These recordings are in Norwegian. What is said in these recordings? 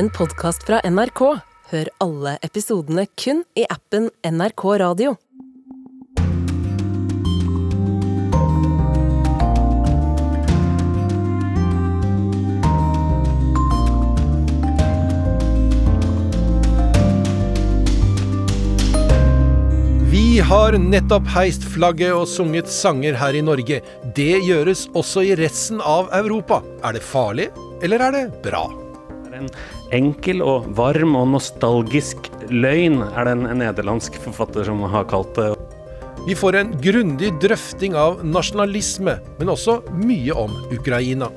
en podkast fra NRK. Hør alle episodene kun i appen NRK Radio. Vi har nettopp heist flagget og sunget sanger her i Norge. Det gjøres også i resten av Europa. Er det farlig, eller er det bra? Det er en enkel og varm og nostalgisk løgn, er det en nederlandsk forfatter som har kalt det. Vi får en grundig drøfting av nasjonalisme, men også mye om Ukraina.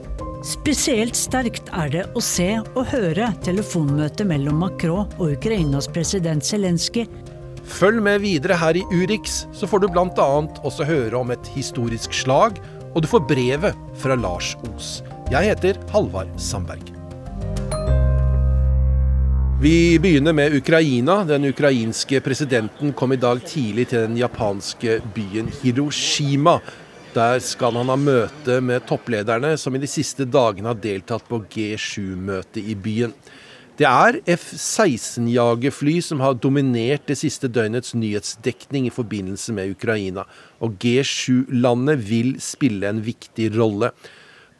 Spesielt sterkt er det å se og høre telefonmøtet mellom Macron og Ukrainas president Zelenskyj Følg med videre her i Urix, så får du bl.a. også høre om et historisk slag, og du får brevet fra Lars Os. Jeg heter Halvard Sandberg. Vi begynner med Ukraina. Den ukrainske presidenten kom i dag tidlig til den japanske byen Hiroshima. Der skal han ha møte med topplederne som i de siste dagene har deltatt på G7-møtet i byen. Det er F-16-jagerfly som har dominert det siste døgnets nyhetsdekning i forbindelse med Ukraina, og G7-landet vil spille en viktig rolle.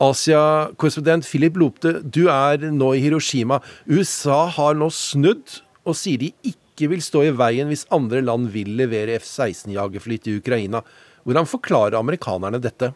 Asia-korrespondent Philip Lopte, du er nå i Hiroshima. USA har nå snudd og sier de ikke vil stå i veien hvis andre land vil levere F-16-jagerfly til Ukraina. Hvordan forklarer amerikanerne dette?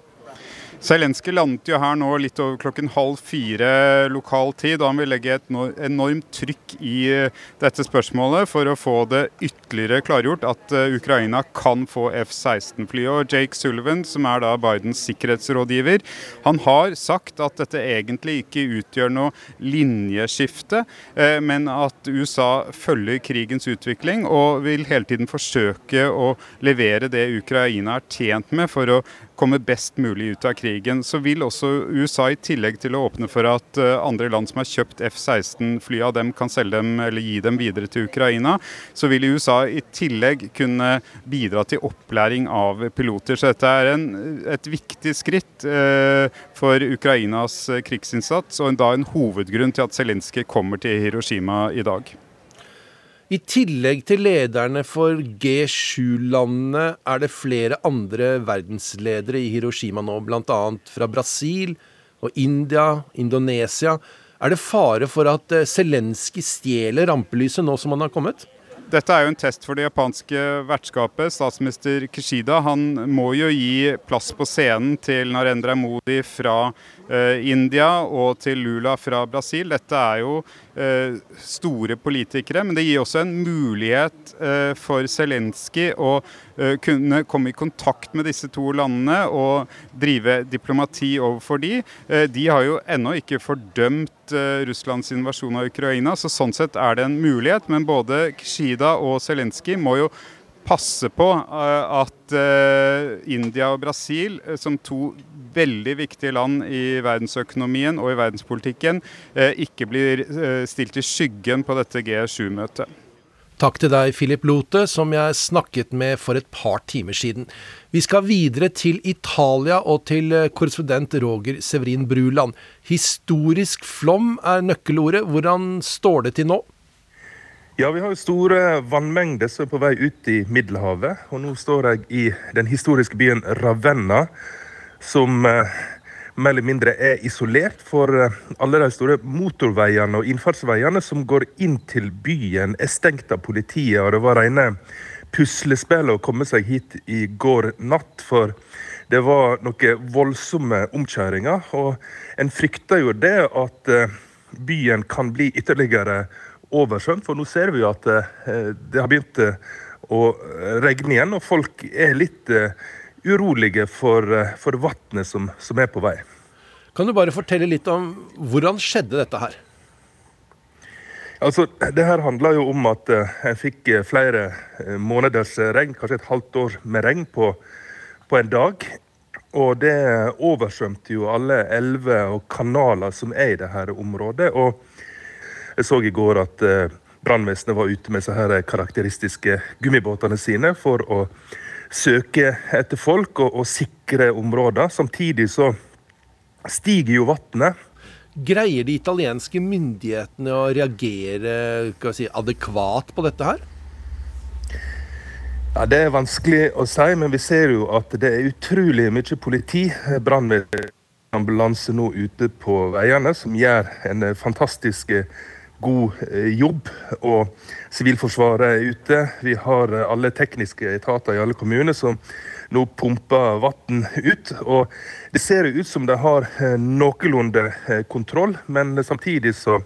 Zelenskyj landet jo her nå litt over klokken halv fire lokal tid, og han vil legge et enormt trykk i eh, dette spørsmålet for å få det ytterligere klargjort at eh, Ukraina kan få F-16-fly. Og Jake Sullivan, som er da Bidens sikkerhetsrådgiver, han har sagt at dette egentlig ikke utgjør noe linjeskifte, eh, men at USA følger krigens utvikling og vil hele tiden forsøke å levere det Ukraina er tjent med for å komme best mulig ut av krigen, så vil også USA, i tillegg til å åpne for at eh, andre land som har kjøpt F-16-fly av dem, kan selge dem eller gi dem videre til Ukraina, så vil USA i tillegg kunne bidra til opplæring av piloter. Så dette er en, et viktig skritt eh, for Ukrainas krigsinnsats, og da en hovedgrunn til at Zelenskyj kommer til Hiroshima i dag. I tillegg til lederne for G7-landene er det flere andre verdensledere i Hiroshima nå, bl.a. fra Brasil og India, Indonesia. Er det fare for at eh, Zelenskyj stjeler rampelyset nå som han har kommet? Dette er jo en test for det japanske vertskapet. Statsminister Kishida han må jo gi plass på scenen til Narendra Modi fra Eh, India og til Lula fra Brasil. Dette er jo eh, store politikere, men det gir også en mulighet eh, for Zelenskyj å kunne komme i kontakt med disse to landene og drive diplomati overfor de. De har jo ennå ikke fordømt Russlands invasjon av Ukraina, så sånn sett er det en mulighet. Men både Kshida og Zelenskyj må jo passe på at India og Brasil, som to veldig viktige land i verdensøkonomien og i verdenspolitikken eh, ikke blir eh, stilt i skyggen på dette G7-møtet. Takk til deg, Philip Lote, som jeg snakket med for et par timer siden. Vi skal videre til Italia og til eh, korrespondent Roger Severin Bruland. Historisk flom er nøkkelordet. Hvordan står det til nå? Ja, Vi har jo store vannmengder som er på vei ut i Middelhavet. Og nå står jeg i den historiske byen Ravenna som eh, mer eller mindre er isolert. For eh, alle de store motorveiene og innfartsveiene som går inn til byen, er stengt av politiet. Og det var rene puslespillet å komme seg hit i går natt. For det var noen voldsomme omkjøringer. Og en frykter jo det at eh, byen kan bli ytterligere oversvømt. For nå ser vi jo at det har begynt å regne igjen, og folk er litt urolige for, eh, for vannet som, som, er på vei. Kan du bare fortelle litt om hvordan skjedde dette her? Altså, Det her handler jo om at en fikk flere måneders regn, kanskje et halvt år med regn på, på en dag. Og det oversvømte jo alle elver og kanaler som er i dette området. Og jeg så i går at uh, brannvesenet var ute med så her karakteristiske gummibåtene sine for å søke etter folk og, og sikre områder. Samtidig så stiger jo vannet. Greier de italienske myndighetene å reagere si, adekvat på dette her? Ja, Det er vanskelig å si, men vi ser jo at det er utrolig mye politi, brannambulanse nå ute på veiene, som gjør en fantastisk god jobb. Og Sivilforsvaret er ute. Vi har alle tekniske etater i alle kommuner som nå pumper vann ut. Og det ser ut som de har noenlunde kontroll, men samtidig så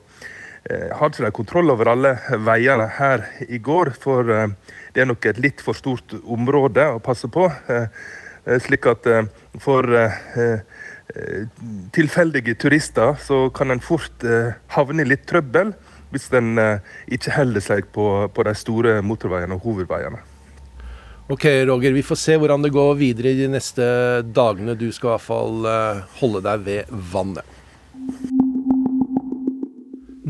hadde ikke de kontroll over alle veiene her i går. For det er nok et litt for stort område å passe på. Slik at for tilfeldige turister så kan en fort havne i litt trøbbel hvis den ikke holder seg på, på de store motorveiene og hovedveiene. Ok, Roger. Vi får se hvordan det går videre de neste dagene. Du skal i hvert fall holde deg ved vannet.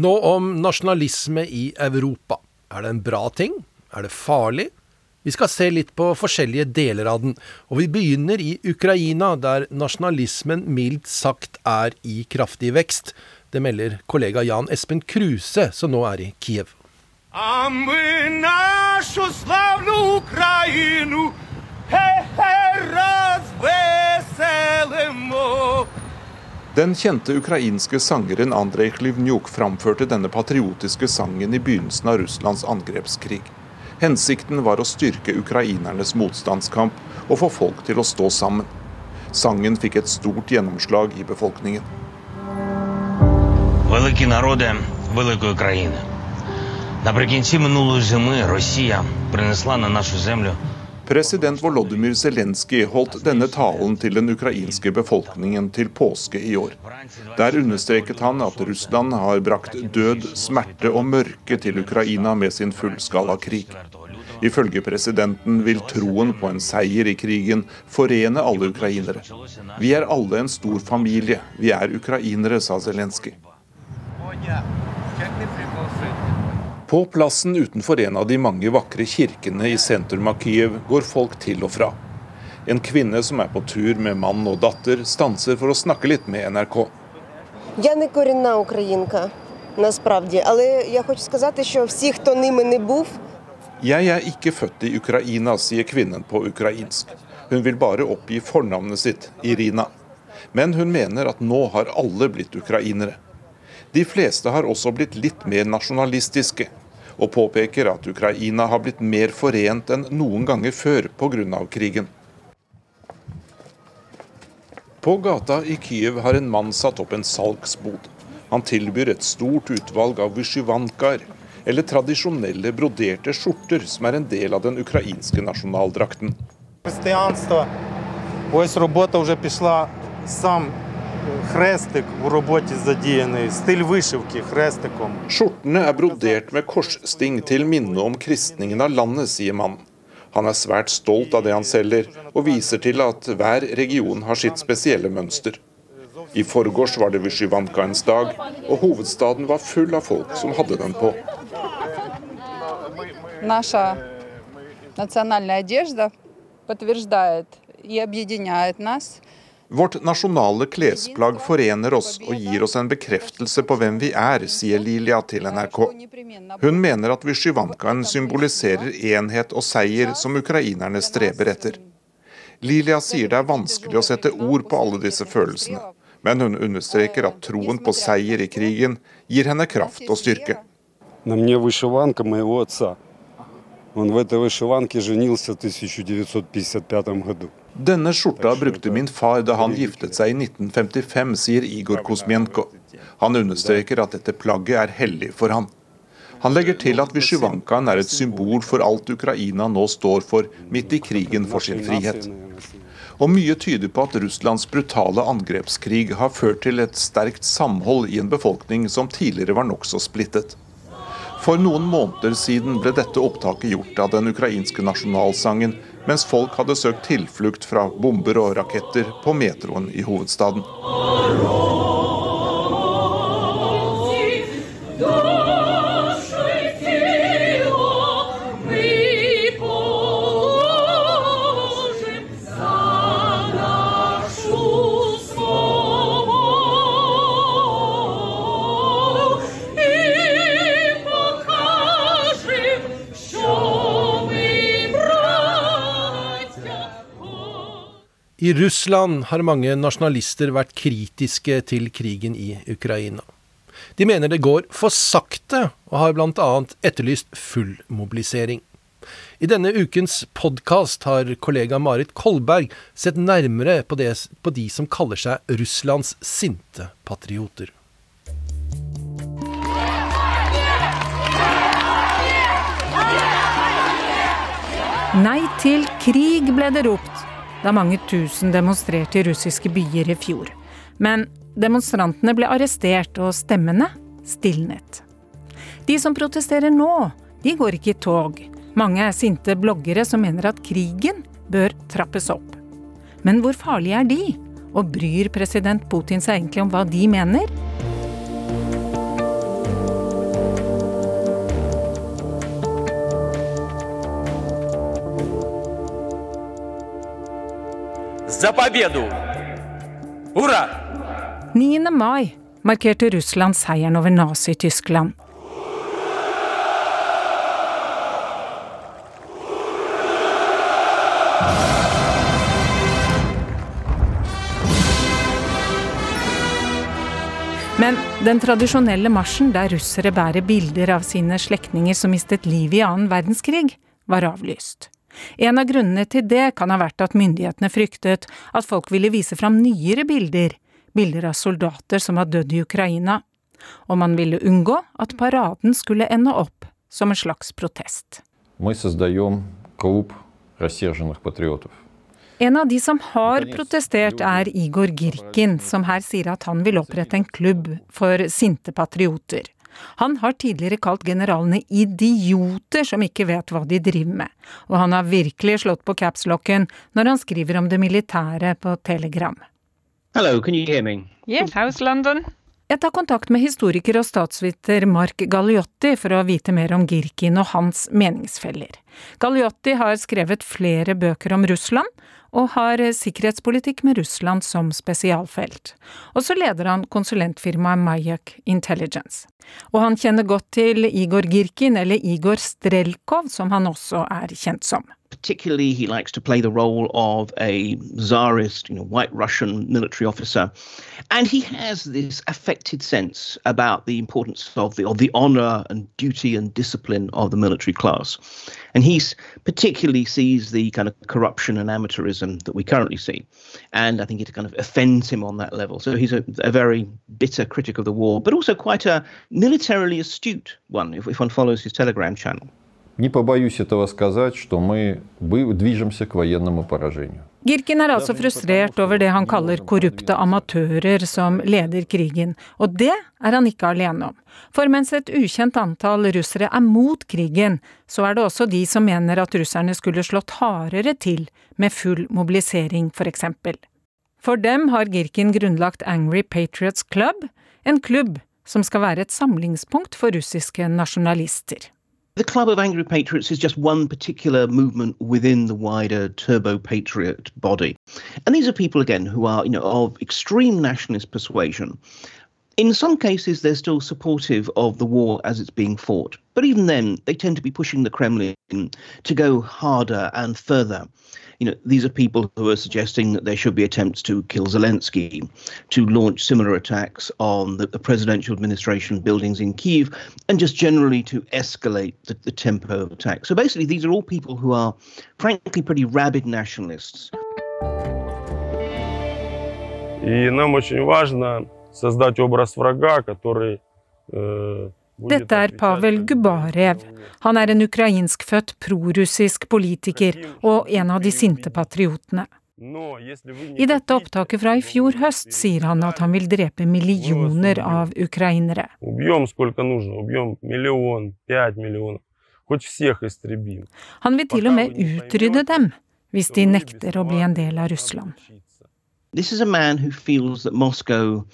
Nå om nasjonalisme i Europa. Er det en bra ting? Er det farlig? Vi skal se litt på forskjellige deler av den, og vi begynner i Ukraina, der nasjonalismen mildt sagt er i kraftig vekst. Det melder kollega Jan Espen Kruse, som nå er i Kiev. Den kjente ukrainske sangeren Andrej Klivnjuk framførte denne patriotiske sangen i begynnelsen av Russlands angrepskrig. Hensikten var å styrke ukrainernes motstandskamp og få folk til å stå sammen. Sangen fikk et stort gjennomslag i befolkningen. Великі народи великої країни. Наприкінці минулої зими Росія принесла на нашу землю President Volodymyr Zelenskyj holdt denne talen til den ukrainske befolkningen til påske i år. Der understreket han at Russland har brakt død, smerte og mørke til Ukraina med sin fullskala krig. Ifølge presidenten vil troen på en seier i krigen forene alle ukrainere. Vi er alle en stor familie. Vi er ukrainere, sa Zelenskyj. På plassen utenfor en av de mange vakre kirkene i sentrum av Kyiv går folk til og fra. En kvinne som er på tur med mann og datter, stanser for å snakke litt med NRK. Jeg er ikke født i Ukraina, sier kvinnen på ukrainsk. Hun vil bare oppgi fornavnet sitt, Irina. Men hun mener at nå har alle blitt ukrainere. De fleste har også blitt litt mer nasjonalistiske, og påpeker at Ukraina har blitt mer forent enn noen ganger før pga. krigen. På gata i Kyiv har en mann satt opp en salgsbod. Han tilbyr et stort utvalg av vysjivankaer, eller tradisjonelle broderte skjorter som er en del av den ukrainske nasjonaldrakten. Kristianstvo, Ось робота вже пішла сам хрестик у роботі задіяний, стиль вишивки хрестиком. Skjortene er brodert med korssting til minne om kristningen av landet, sier mannen. Han er svært stolt av det han selger, og viser til at hver region har sitt spesielle mønster. I forgårs var det Vysjyvankaens dag, og hovedstaden var full av folk som hadde den på. Наша национальная одежда подтверждает и объединяет нас. Vårt nasjonale klesplagg forener oss og gir oss en bekreftelse på hvem vi er, sier Lilia til NRK. Hun mener at Vysjyvankaen symboliserer enhet og seier som ukrainerne streber etter. Lilia sier det er vanskelig å sette ord på alle disse følelsene, men hun understreker at troen på seier i krigen gir henne kraft og styrke. На мне вышиванка моего отца. Он в этой вышиванке женился в 1955 году. Denne skjorta brukte min far da han giftet seg i 1955, sier Igor Kosmienko. Han understreker at dette plagget er hellig for han. Han legger til at Vysjyvankaen er et symbol for alt Ukraina nå står for midt i krigen for sin frihet. Og mye tyder på at Russlands brutale angrepskrig har ført til et sterkt samhold i en befolkning som tidligere var nokså splittet. For noen måneder siden ble dette opptaket gjort av den ukrainske nasjonalsangen, mens folk hadde søkt tilflukt fra bomber og raketter på metroen i hovedstaden. I Russland har mange nasjonalister vært kritiske til krigen i Ukraina. De mener det går for sakte, og har bl.a. etterlyst full mobilisering. I denne ukens podkast har kollega Marit Kolberg sett nærmere på, det, på de som kaller seg Russlands sinte patrioter. Nei til krig ble det ropt da mange tusen demonstrerte i russiske byer i fjor. Men demonstrantene ble arrestert, og stemmene stilnet. De som protesterer nå, de går ikke i tog. Mange er sinte bloggere som mener at krigen bør trappes opp. Men hvor farlige er de? Og bryr president Putin seg egentlig om hva de mener? За победу! Ура! 9. mai markerte Russland seieren over Nazi-Tyskland. Men den tradisjonelle marsjen der russere bærer bilder av sine slektninger som mistet livet i annen verdenskrig, var avlyst. En av grunnene til det kan ha vært at myndighetene fryktet at folk ville vise fram nyere bilder, bilder av soldater som har dødd i Ukraina, og man ville unngå at paraden skulle ende opp som en slags protest. En av de som har protestert, er Igor Girkin, som her sier at han vil opprette en klubb for sinte patrioter. Han har tidligere kalt generalene idioter som ikke vet hva de driver med, og han har virkelig slått på capslocken når han skriver om det militære på Telegram. Hello, can you hear me? Yes, how's London? Jeg tar kontakt med historiker og statsviter Mark Galliotti for å vite mer om Girkin og hans meningsfeller. Galliotti har skrevet flere bøker om Russland, og har sikkerhetspolitikk med Russland som spesialfelt. Og så leder han konsulentfirmaet Mayak Intelligence. Og han kjenner godt til Igor Girkin, eller Igor Strelkov, som han også er kjent som. Particularly, he likes to play the role of a czarist, you know, white Russian military officer, and he has this affected sense about the importance of the of the honor and duty and discipline of the military class, and he particularly sees the kind of corruption and amateurism that we currently see, and I think it kind of offends him on that level. So he's a, a very bitter critic of the war, but also quite a militarily astute one, if, if one follows his Telegram channel. Не побоюсь этого сказать, что мы движемся к военному поражению. Girkin er altså frustrert over det han kaller korrupte amatører som leder krigen, og det er han ikke alene om. For mens et ukjent antall russere er mot krigen, så er det også de som mener at russerne skulle slått hardere til med full mobilisering, for eksempel. For dem har Girkin grunnlagt Angry Patriots Club, en klubb som skal være et samlingspunkt for russiske nasjonalister. The Club of Angry Patriots is just one particular movement within the wider Turbo Patriot body. And these are people, again, who are, you know, of extreme nationalist persuasion. In some cases, they're still supportive of the war as it's being fought. But even then, they tend to be pushing the Kremlin to go harder and further you know, these are people who are suggesting that there should be attempts to kill Zelensky, to launch similar attacks on the, the presidential administration buildings in Kiev, and just generally to escalate the, the tempo of attack. So basically, these are all people who are, frankly, pretty rabid nationalists. И нам очень важно создать образ врага, который э, Dette er Pavel Gubarev. Han er en ukrainskfødt prorussisk politiker og en av de sinte patriotene. I dette opptaket fra i fjor høst sier han at han vil drepe millioner av ukrainere. Han vil til og med utrydde dem, hvis de nekter å bli en del av Russland. This is a man who feels that Moscow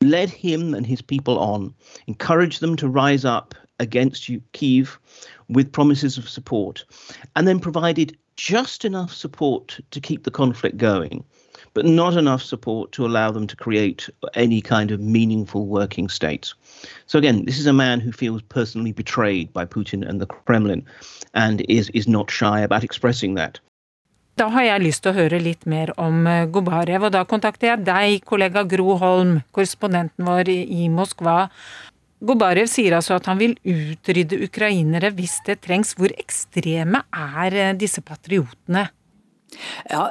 led him and his people on, encouraged them to rise up against Kiev with promises of support, and then provided just enough support to keep the conflict going, but not enough support to allow them to create any kind of meaningful working states. So again, this is a man who feels personally betrayed by Putin and the Kremlin and is, is not shy about expressing that. Da har jeg lyst til å høre litt mer om Gobarev, Gubarev, og da kontakter jeg deg, kollega Gro Holm, korrespondenten vår i Moskva. Gubarev sier altså at han vil utrydde ukrainere hvis det trengs. Hvor ekstreme er eh, disse patriotene? Ja,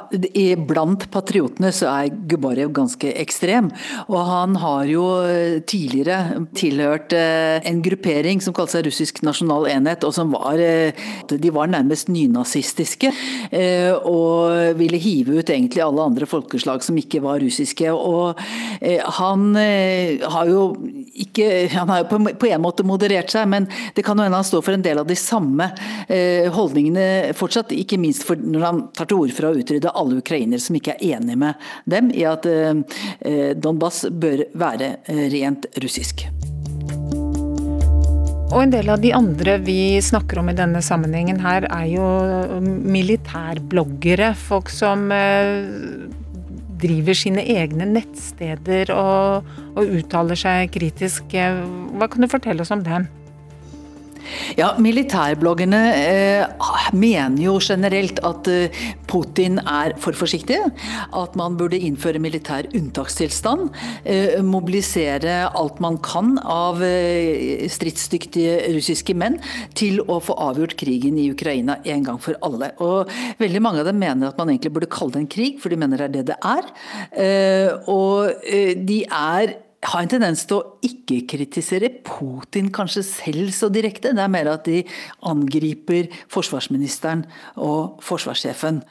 Blant patriotene så er Gubarev ganske ekstrem. Og han har jo eh, tidligere tilhørt eh, en gruppering som kalte seg Russisk nasjonal enhet, og som var eh, De var nærmest nynazistiske. Og ville hive ut egentlig alle andre folkeslag som ikke var russiske. Og han har jo ikke Han har jo på en måte moderert seg, men det kan jo hende han står for en del av de samme holdningene fortsatt. Ikke minst når han tar til orde ord for å utrydde alle ukrainere som ikke er enig med dem i at eh, eh, Donbas bør være eh, rent russisk. Og en del av de andre vi snakker om i denne sammenhengen her, er jo militærbloggere. Folk som driver sine egne nettsteder og, og uttaler seg kritisk. Hva kan du fortelle oss om dem? Ja, Militærbloggerne eh, mener jo generelt at eh, Putin er for forsiktig. At man burde innføre militær unntakstilstand. Eh, mobilisere alt man kan av eh, stridsdyktige russiske menn til å få avgjort krigen i Ukraina en gang for alle. Og Veldig mange av dem mener at man egentlig burde kalle det en krig, for de mener det er det det er. Eh, og de er har en tendens til å ikke kritisere Putin kanskje selv så direkte. Det er mer at de angriper forsvarsministeren og forsvarssjefen.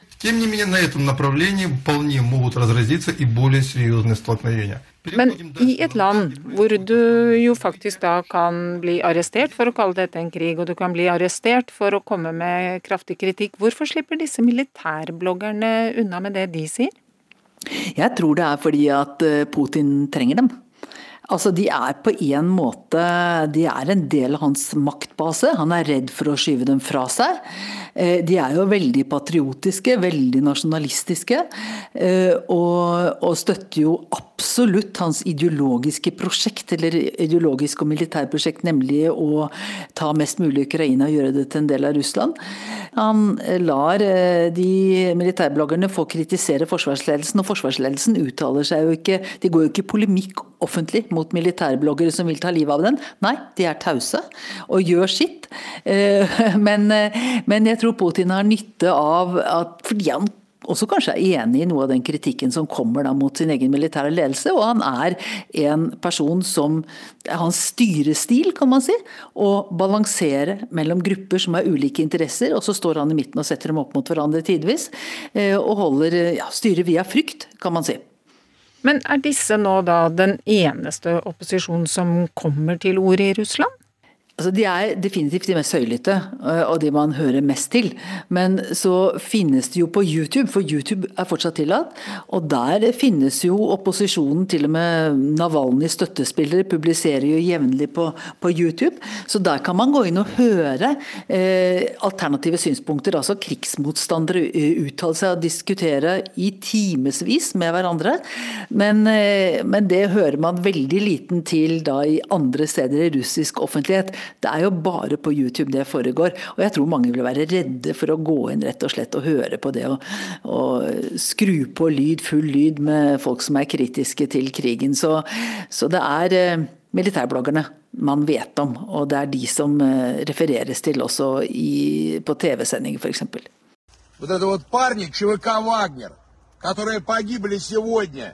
Men i et land hvor du jo faktisk da kan bli arrestert for å kalle dette en krig, og du kan bli arrestert for å komme med kraftig kritikk, hvorfor slipper disse militærbloggerne unna med det de sier? Jeg tror det er fordi at eh, Putin trenger dem. Altså, De er på en måte de er en del av hans maktbase. Han er redd for å skyve dem fra seg. Eh, de er jo veldig patriotiske, veldig nasjonalistiske. Eh, og, og støtter jo absolutt hans ideologiske prosjekt, eller ideologisk og militærprosjekt, nemlig å ta mest mulig Ukraina og gjøre det til en del av Russland. Han lar eh, de militærbloggerne få kritisere forsvarsledelsen, og forsvarsledelsen uttaler seg jo ikke De går jo ikke i polemikk offentlig mot militærbloggere som vil ta livet av den. Nei, de er tause og gjør sitt. Men, men jeg tror Putin har nytte av at fordi han også kanskje er enig i noe av den kritikken som kommer da mot sin egen militære ledelse. Og han er en person som Hans styrestil, kan man si, å balansere mellom grupper som har ulike interesser, og så står han i midten og setter dem opp mot hverandre tidvis. Eh, og holder ja, styrer via frykt, kan man si. Men er disse nå da den eneste opposisjonen som kommer til orde i Russland? Altså, de er definitivt de mest høylytte, øh, og de man hører mest til. Men så finnes de jo på YouTube, for YouTube er fortsatt tillatt. Og der finnes jo opposisjonen, til og med Navalnyjs støttespillere publiserer jo jevnlig på, på, YouTube. Så der kan man gå inn og høre eh, alternative synspunkter. Altså krigsmotstandere uttale seg og diskutere i timevis med hverandre. Men, eh, men det hører man veldig liten til da i andre steder i russisk offentlighet. Det er jo bare på YouTube det foregår. Og jeg tror mange vil være redde for å gå inn rett og slett og høre på det. Og, og skru på lyd, full lyd med folk som er kritiske til krigen. Så, så det er eh, militærbloggerne man vet om, og det er de som eh, refereres til også i, på TV-sendinger f.eks. Вот это вот парни ЧВК «Вагнер», которые погибли сегодня.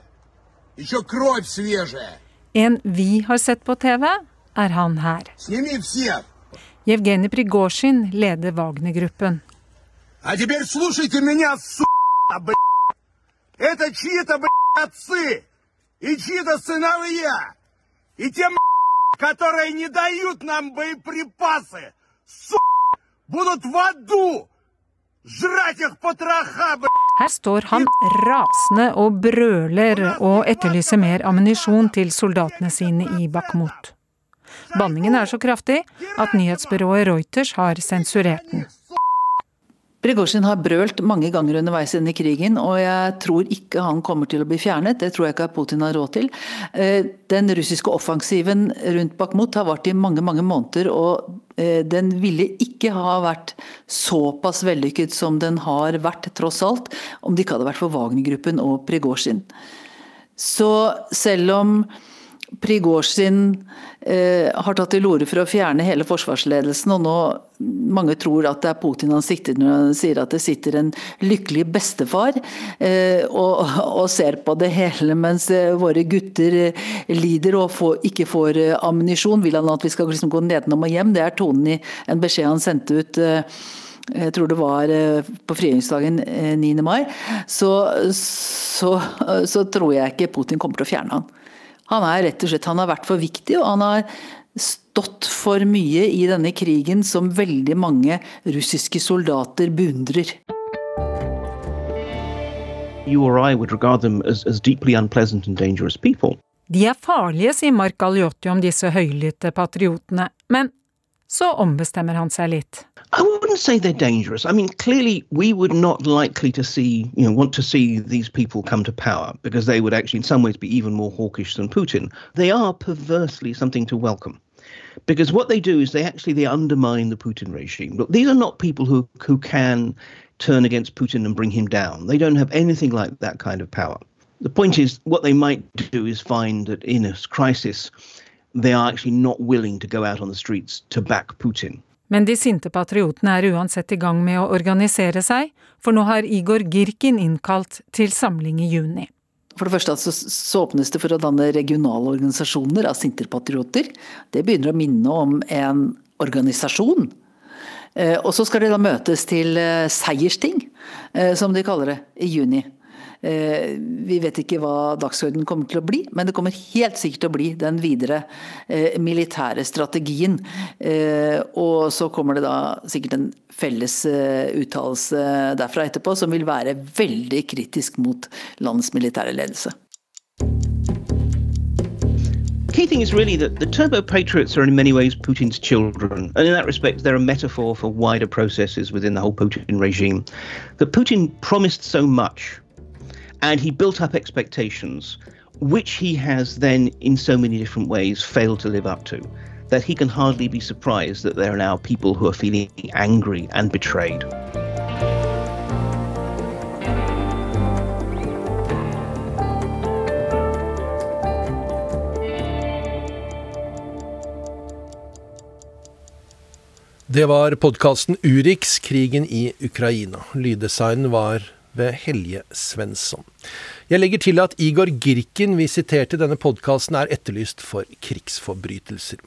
Еще кровь свежая. En vi har sett på TV, er han her. Jevgenij Prigozjin leder Wagner-gruppen. Это чьи-то, отцы и чьи-то сыновья. И те, которые не дают нам боеприпасы, будут в аду жрать их потроха, Her står han rasende og brøler og etterlyser mer ammunisjon til soldatene sine i Bakhmut. Banningen er så kraftig at nyhetsbyrået Reuters har sensurert den. Prigozjin har brølt mange ganger underveis i krigen, og jeg tror ikke han kommer til å bli fjernet. Det tror jeg ikke Putin har råd til. Eh, den russiske offensiven rundt Bakhmut har vart i mange mange måneder, og Eh, den ville ikke ha vært såpass vellykket som den har vært, tross alt, om det ikke hadde vært for Wagner-gruppen og Prigozjin. Så selv om Prigozjin eh, har tatt til orde for å fjerne hele forsvarsledelsen, og nå mange tror at det er Putin han sikter når han sier at det sitter en lykkelig bestefar eh, og, og, ser på det hele mens eh, våre gutter eh, lider og får, ikke får eh, ammunisjon. Vil han at vi skal liksom gå nedenom og hjem? Det er tonen i en beskjed han sendte ut. Eh, jeg tror det var på frigjøringsdagen 9. mai, så, så, så tror jeg ikke Putin kommer til å fjerne han. Han er rett og slett han har vært for viktig, og han har stått for mye i denne krigen som veldig mange russiske soldater beundrer. You or I would regard them as, as deeply unpleasant and dangerous people. De er farlige, sier Mark Galliotti om disse høylytte patriotene, men så ombestemmer han seg litt. I wouldn't say they're dangerous. I mean, clearly, we would not likely to see, you know, want to see these people come to power because they would actually, in some ways, be even more hawkish than Putin. They are perversely something to welcome because what they do is they actually they undermine the Putin regime. But these are not people who who can turn against Putin and bring him down. They don't have anything like that kind of power. The point is, what they might do is find that in a crisis, they are actually not willing to go out on the streets to back Putin. Men de sinte patriotene er uansett i gang med å organisere seg, for nå har Igor Girkin innkalt til samling i juni. For det første så, så åpnes det for å danne regionale organisasjoner av sinterpatrioter. Det begynner å minne om en organisasjon. Eh, og så skal de da møtes til eh, seiersting, eh, som de kaller det, i juni. Eh, vi vet ikke hva dagsordenen kommer til å bli, men det kommer helt sikkert til å bli den videre eh, militære strategien. Eh, og så kommer det da sikkert en felles uttalelse derfra etterpå som vil være veldig kritisk mot landets militære ledelse. key thing is really that the turbo patriots are in many ways Putin's children. And in that respect, they're a metaphor for wider processes within the whole Putin regime. That Putin promised so much and he built up expectations which he has then in so many different ways failed to live up to that he can hardly be surprised that there are now people who are feeling angry and betrayed. Det var podkasten Urix, krigen i Ukraina. Lyddesignen var ved Helje Svensson. Jeg legger til at Igor Girkin vi siterte i denne podkasten er etterlyst for krigsforbrytelser.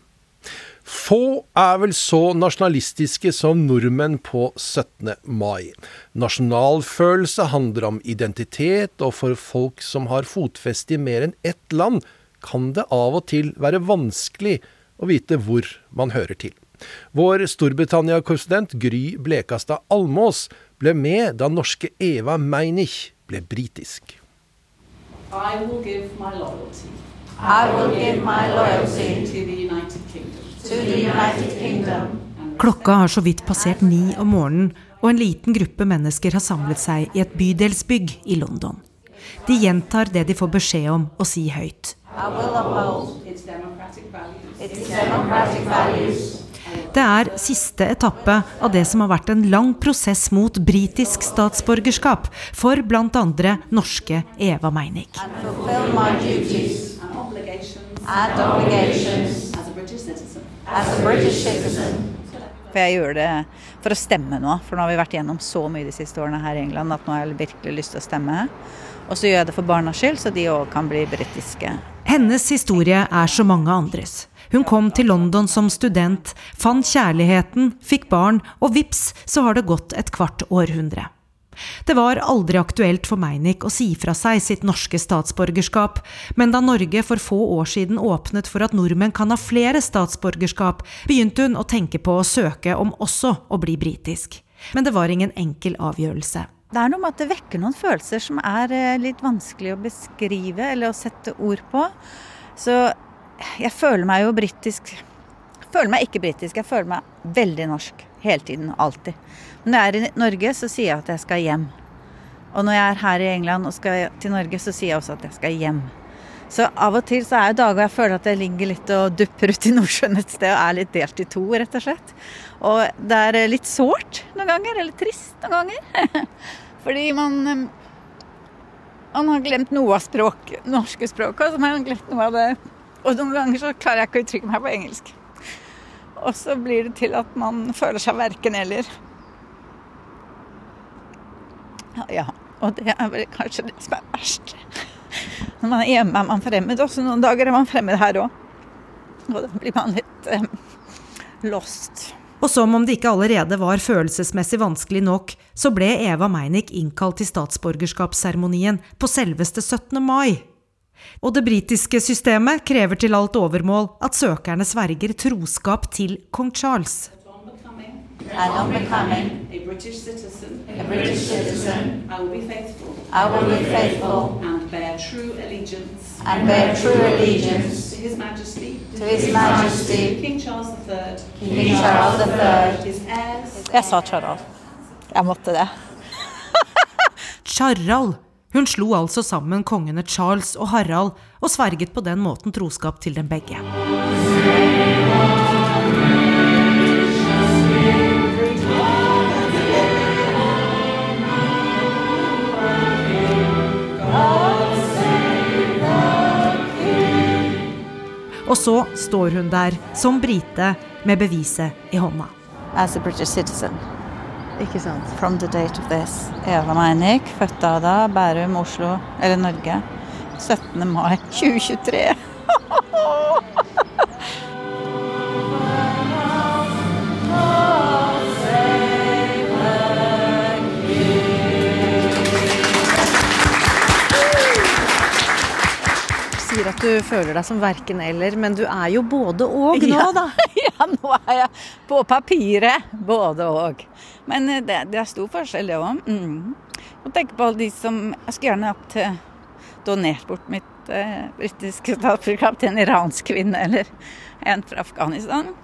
Få er vel så nasjonalistiske som nordmenn på 17. mai. Nasjonalfølelse handler om identitet, og for folk som har fotfeste i mer enn ett land, kan det av og til være vanskelig å vite hvor man hører til. Vår Storbritannia-korrespondent Gry Blekastad Almås ble med da norske Eva Meinich ble britisk. I will give my loyalty. I will give my loyalty to the United Kingdom. To the United Kingdom. Klokka har så vidt passert ni om morgenen, og en liten gruppe mennesker har samlet seg i et bydelsbygg i London. De gjentar det de får beskjed om å si høyt. I will uphold its democratic values. Det er siste etappe av det som har vært en lang prosess mot britisk statsborgerskap for bl.a. norske Eva Meinik. For jeg gjør det for å stemme nå, for nå har vi vært gjennom så mye de siste årene her i England at nå har jeg virkelig lyst til å stemme. Og så gjør jeg det for barnas skyld, så de òg kan bli britiske. Hennes historie er så mange andres. Hun kom til London som student, fant kjærligheten, fikk barn, og vips, så har det gått et kvart århundre. Det var aldri aktuelt for Meinick å si fra seg sitt norske statsborgerskap, men da Norge for få år siden åpnet for at nordmenn kan ha flere statsborgerskap, begynte hun å tenke på å søke om også å bli britisk. Men det var ingen enkel avgjørelse. Det er noe med at det vekker noen følelser som er eh, litt vanskelig å beskrive eller å sette ord på. Så jeg føler meg jo britisk føler meg ikke britisk, jeg føler meg veldig norsk. Hele tiden. Alltid. Men når jeg er i Norge, så sier jeg at jeg skal hjem. Og når jeg er her i England og skal til Norge, så sier jeg også at jeg skal hjem. Så av og til så er det dager jeg føler at jeg ligger litt og dupper ut i Nordsjøen et sted og er litt delt i to, rett og slett. Og det er litt sårt noen ganger, eller trist noen ganger. Fordi man man har glemt noe av språk, norske språket, og så har man glemt noe av det. Og noen ganger så klarer jeg ikke å uttrykke meg på engelsk. Og så blir det til at man føler seg verken eller. Ja, og det er vel kanskje det som er verst. Når man er hjemme er man fremmed, også noen dager er man fremmed her òg. Og da blir man litt eh, lost. Og som om det ikke allerede var følelsesmessig vanskelig nok, så ble Eva Meinik innkalt til statsborgerskapsseremonien på selveste 17. mai. Og det britiske systemet krever til alt overmål at søkerne sverger troskap til kong Charles. Charles Charles. Jeg sa Charles. Jeg måtte det. Charald! Hun slo altså sammen kongene Charles og Harald, og sverget på den måten troskap til dem begge. Og så står hun der som brite med beviset i hånda. As a British citizen. Ikke sant? From the date of this. Eva Meinik, født av da, Bærum, Oslo, eller Norge. 17. mai 2023. Sier at du føler deg som verken eller, men du er jo både og nå, da. ja, nå er jeg på papiret både og. Men eh, det, det er stor forskjell, det òg. Mm. Og tenke på alle de som Jeg skulle gjerne hatt eh, donert bort mitt eh, britiske statsborgerskap til en iransk kvinne eller en fra Afghanistan.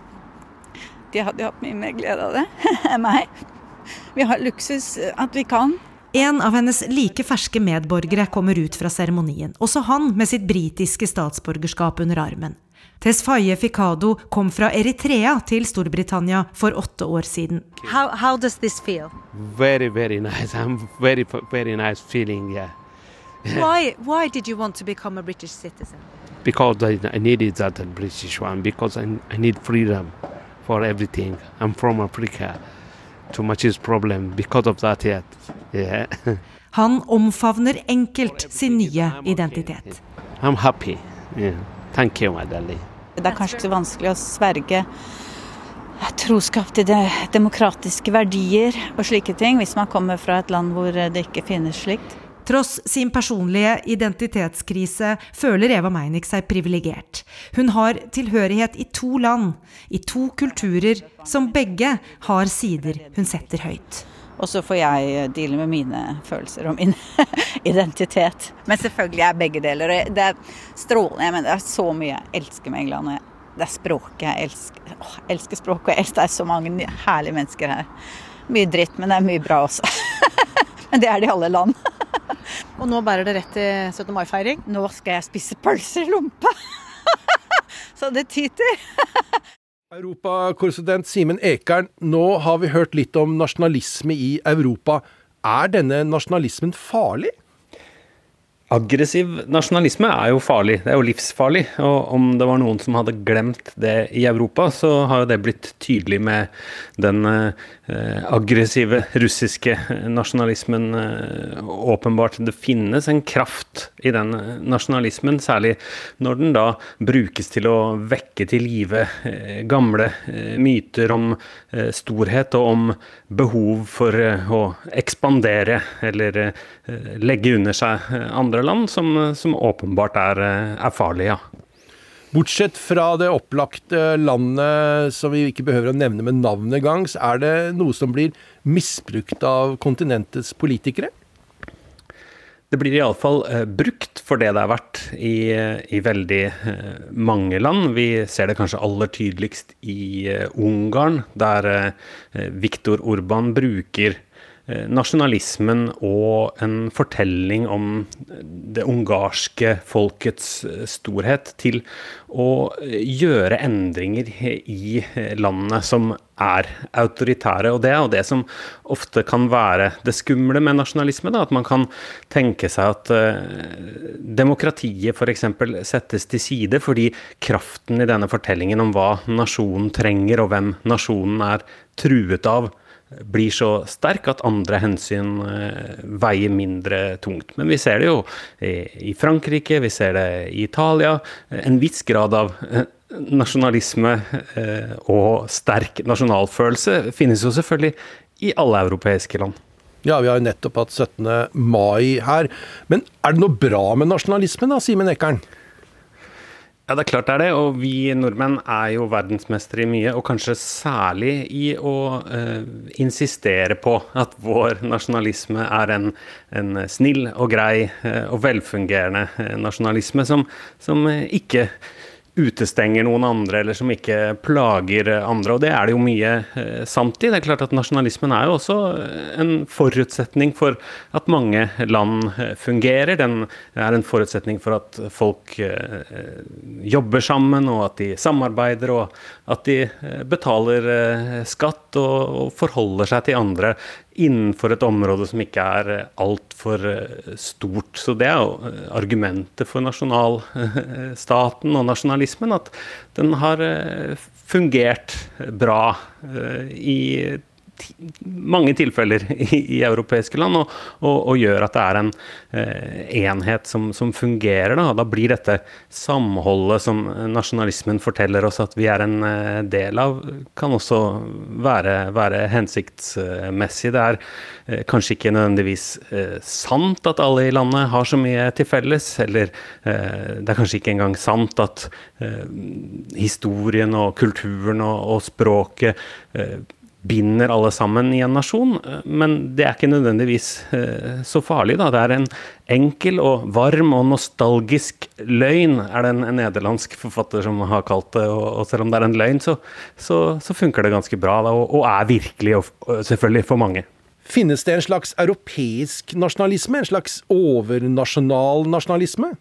De hadde jo hatt mye mer glede av det enn meg. Vi har luksus eh, at vi kan. En av hennes like ferske medborgere kommer ut fra seremonien, også han med sitt britiske statsborgerskap under armen. Tesfaye Fikado kom fra Eritrea til Storbritannia for åtte år siden. How, how does this feel? Very, very nice. I'm very, very nice feeling, yeah. Why, why did you want to become a British citizen? Because I, I needed that British one, because I, I need freedom for everything. I'm from Africa. Too much is problem because of that, yeah. Han omfavner enkelt sin nye identitet. I'm happy. Yeah. Thank you, my darling. Det er kanskje ikke så vanskelig å sverge troskap til de demokratiske verdier og slike ting, hvis man kommer fra et land hvor det ikke finnes slikt. Tross sin personlige identitetskrise føler Eva Meinik seg privilegert. Hun har tilhørighet i to land, i to kulturer, som begge har sider hun setter høyt. Og så får jeg deale med mine følelser og min identitet. Men selvfølgelig er begge deler. Det er strålende. Jeg mener, det er så mye jeg elsker med England. Det er språket jeg elsker. Åh, jeg elsker språket, og jeg elsker det er så mange herlige mennesker her. Mye dritt, men det er mye bra også. men det er det i alle land. Og nå bærer det rett til 17. mai-feiring? Nå skal jeg spise pølser i lompe! så det tyter. Europakorrespondent Simen Ekern, nå har vi hørt litt om nasjonalisme i Europa. Er denne nasjonalismen farlig? Aggressiv nasjonalisme er jo farlig, det er jo livsfarlig. Og om det var noen som hadde glemt det i Europa, så har jo det blitt tydelig med den eh, aggressive russiske nasjonalismen. Eh, åpenbart det finnes en kraft i den nasjonalismen, særlig når den da brukes til å vekke til live eh, gamle eh, myter om eh, storhet og om behov for eh, å ekspandere eller legge under seg andre andre land som, som åpenbart er, er farlige. Ja. Bortsett fra det opplagte landet som vi ikke behøver å nevne med navnet engang, så er det noe som blir misbrukt av kontinentets politikere? Det blir iallfall eh, brukt for det det er verdt i, i, veldig eh, mange land. Vi ser det kanskje aller tydeligst i eh, Ungarn, der eh, Viktor Urban bruker nasjonalismen og en fortelling om det ungarske folkets storhet til å gjøre endringer i landet som er autoritære. Og det er jo det som ofte kan være det skumle med nasjonalisme. Da, at man kan tenke seg at uh, demokratiet f.eks. settes til side fordi kraften i denne fortellingen om hva nasjonen trenger og hvem nasjonen er truet av, blir så sterk at andre hensyn uh, veier mindre tungt. Men vi ser det jo i, Frankrike, vi ser det i Italia. En viss grad av uh, nasjonalisme eh, og sterk nasjonalfølelse finnes jo selvfølgelig i alle europeiske land. Ja, vi har jo nettopp hatt 17. mai her. Men er det noe bra med nasjonalismen da, Simen Ekern? Ja, det er klart det er det. Og vi nordmenn er jo verdensmestere i mye, og kanskje særlig i å eh, insistere på at vår nasjonalisme er en, en snill og grei eh, og velfungerende eh, nasjonalisme som, som ikke utestenger noen andre, eller som ikke plager andre. Og det er det jo mye eh, sant i. Det er klart at Nasjonalismen er jo også eh, en forutsetning for at mange land eh, fungerer. Den er en forutsetning for at folk jobber sammen, og at de samarbeider, og at de betaler skatt og, forholder seg til andre innenfor et område som ikke er altfor stort. Så det er jo argumentet for nasjonalstaten og nasjonalismen, at den har fungert bra i mange tilfeller i, i europeiske land, og, og, og, gjør at det er en eh, enhet som, som fungerer. Da. da blir dette samholdet som nasjonalismen forteller oss at vi er en eh, del av, kan også være, være hensiktsmessig. Det er eh, kanskje ikke nødvendigvis eh, sant at alle i landet har så mye til felles, eller eh, det er kanskje ikke engang sant at eh, historien og kulturen og, og språket binder alle sammen i en nasjon. Men det er ikke nødvendigvis eh, så farlig, da. Det er en enkel og varm og nostalgisk løgn, er det en, nederlandsk forfatter som har kalt det. Og, og selv om det er en løgn, så, så, så funker det ganske bra, da, og, og, er virkelig, og, selvfølgelig for mange. Finnes det en slags europeisk nasjonalisme? En slags overnasjonal nasjonalisme?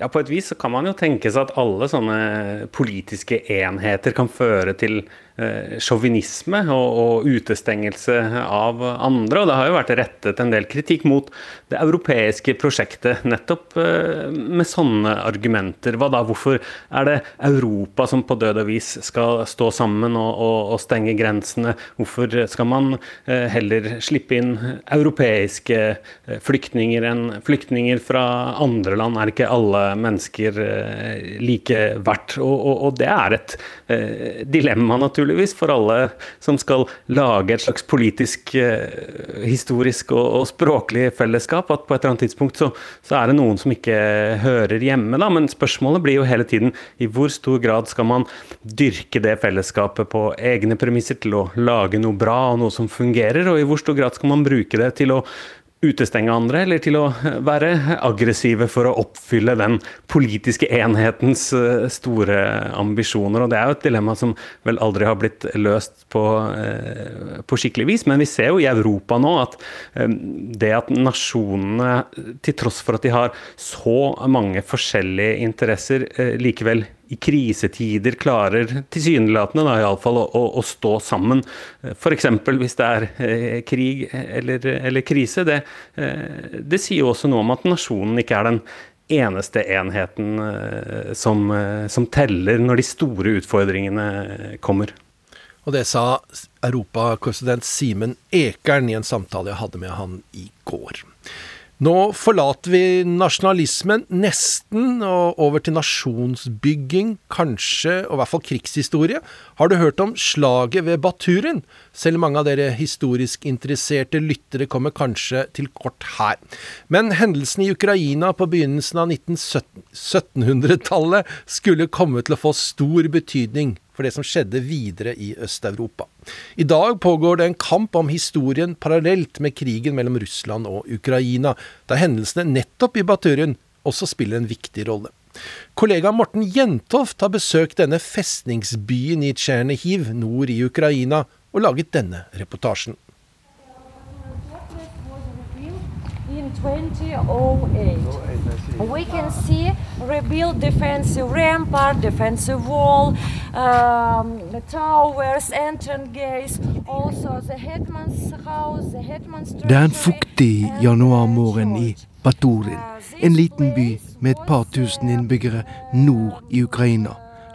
Ja, På et vis så kan man jo tenke seg at alle sånne politiske enheter kan føre til Eh, sjåvinisme og, og, utestengelse av andre. Og det har jo vært rettet en del kritikk mot det europeiske prosjektet nettopp eh, med sånne argumenter. Hva da? Hvorfor er det Europa som på død og vis skal stå sammen og, og, og stenge grensene? Hvorfor skal man eh, heller slippe inn europeiske flyktninger enn flyktninger fra andre land? Er det ikke alle mennesker like verdt? Og, det er et dilemma, naturligvis naturligvis, for alle som skal lage et slags politisk, eh, historisk og, og, språklig fellesskap, at på et eller annet tidspunkt så, så, er det noen som ikke hører hjemme. Da. Men spørsmålet blir jo hele tiden i hvor stor grad skal man dyrke det fellesskapet på egne premisser til å lage noe bra og noe som fungerer, og i hvor stor grad skal man bruke det til å utestenge andre, eller til å være aggressive for å oppfylle den politiske enhetens eh, store ambisjoner. Og det er jo et dilemma som vel aldri har blitt løst på, eh, på skikkelig vis. Men vi ser jo i Europa nå at eh, det at nasjonene, til tross for at de har så mange forskjellige interesser, likevel i krisetider klarer tilsynelatende iallfall å, å, å stå sammen. F.eks. hvis det er eh, krig eller, eller krise. Det, eh, det, sier jo også noe om at nasjonen ikke er den eneste enheten eh, som, eh, som teller når de store utfordringene kommer. Og det sa europakorrespondent Simen Ekern i en samtale jeg hadde med han i går. Nå forlater vi nasjonalismen nesten, og over til nasjonsbygging, kanskje, og i hvert fall krigshistorie. Har du hørt om slaget ved Baturen? Selv mange av dere historisk interesserte lyttere kommer kanskje til kort her. Men hendelsen i Ukraina på begynnelsen av 1700-tallet skulle komme til å få stor betydning for det som skjedde videre i Øst-Europa. I dag pågår det en kamp om historien parallelt med krigen mellom Russland og Ukraina, der hendelsene nettopp i Baturin også spiller en viktig rolle. Kollega Morten Jentoft har besøkt denne festningsbyen i Tsjernihiv nord i Ukraina og laget denne reportasjen. 2008. We can see rebuild defensive rampart, defensive wall, um, towers, entrance gates, also the hetman's house, the hetman's Det er en fuktig januarmorgen i Baturin, en liten by med et par tusen innbyggere nord i Ukraina,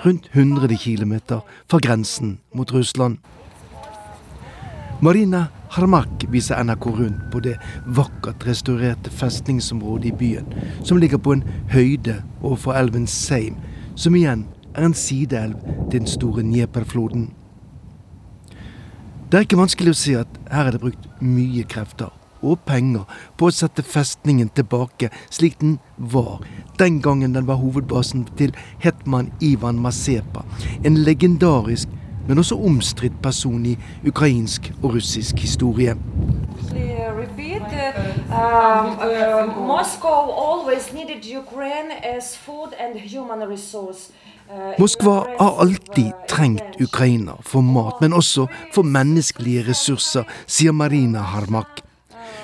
rundt 100 km fra grensen mot Russland. Marina Harmak viser NRK rundt på det vakkert restaurerte festningsområdet i byen, som ligger på en høyde overfor elven Seim, som igjen er en sideelv til den store Njeperfloden. Det er ikke vanskelig å si at her er det brukt mye krefter og penger på å sette festningen tilbake slik den var den gangen den var hovedbasen til hetman Ivan Masepa, en legendarisk men også omstridt person i ukrainsk og russisk historie. Moskva har alltid trengt Ukraina for mat, men også for menneskelige ressurser, sier Marina Harmak.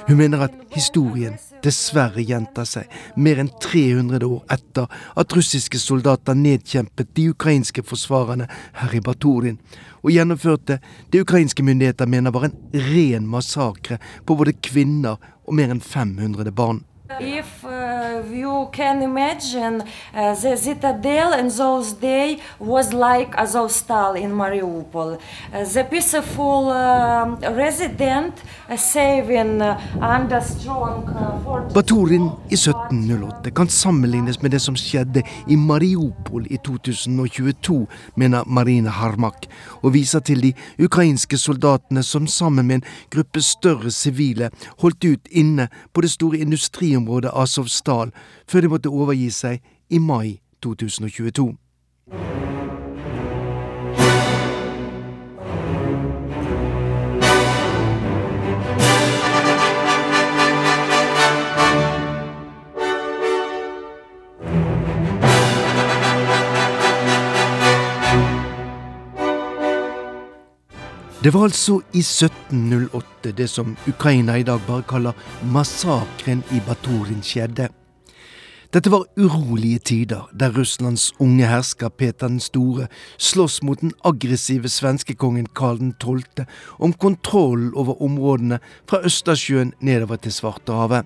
Hun mener at historien dessverre gjentar seg mer enn 300 år etter at russiske soldater nedkjempet de ukrainske forsvarerne her i Baturin, og gjennomførte det ukrainske myndigheter mener var en ren massakre på både kvinner og mer enn 500 barn. If uh, you can imagine, uh, the citadel in those days was like Azovstal in Mariupol. Uh, the peaceful uh, resident uh, saving uh, under strong uh. Baturin i 1708 kan sammenlignes med det som skjedde i Mariupol i 2022, mener Marina Harmak, og viser til de ukrainske soldatene som sammen med en gruppe større sivile holdt ut inne på det store industriområdet Azovstal før de måtte overgi seg i mai 2022. Det var altså i 1708 det som Ukraina i dag bare kaller massakren i Baturin skjedde. Dette var urolige tider, der Russlands unge hersker Peter den store slåss mot den aggressive svenskekongen Karl 12. om kontroll over områdene fra Østersjøen nedover til Svartehavet.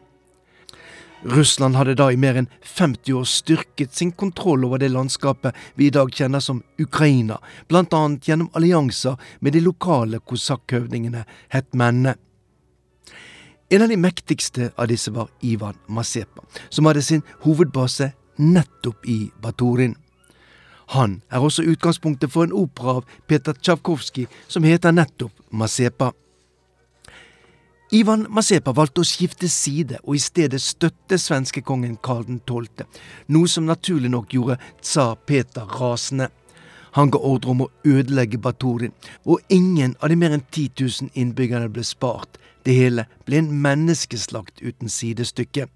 Russland hadde da i mer enn 50 år styrket sin kontroll over det landskapet vi i dag kjenner som Ukraina, annet gjennom allianser med de lokale kosakkhøvdingene, hetmennene. En av de mektigste av disse var Ivan Masepa, som hadde sin hovedbase nettopp i Baturin. Han er også utgangspunktet for en opera av Peter Tsjavkovskij som heter nettopp Masepa. Ivan Masepa valgte å skifte side og i stedet støtte svenskekongen Karl 12., noe som naturlig nok gjorde tsar Peter rasende. Han ga ordre om å ødelegge Baturin, og ingen av de mer enn 10 000 innbyggerne ble spart. Det hele ble en menneskeslakt uten sidestykke.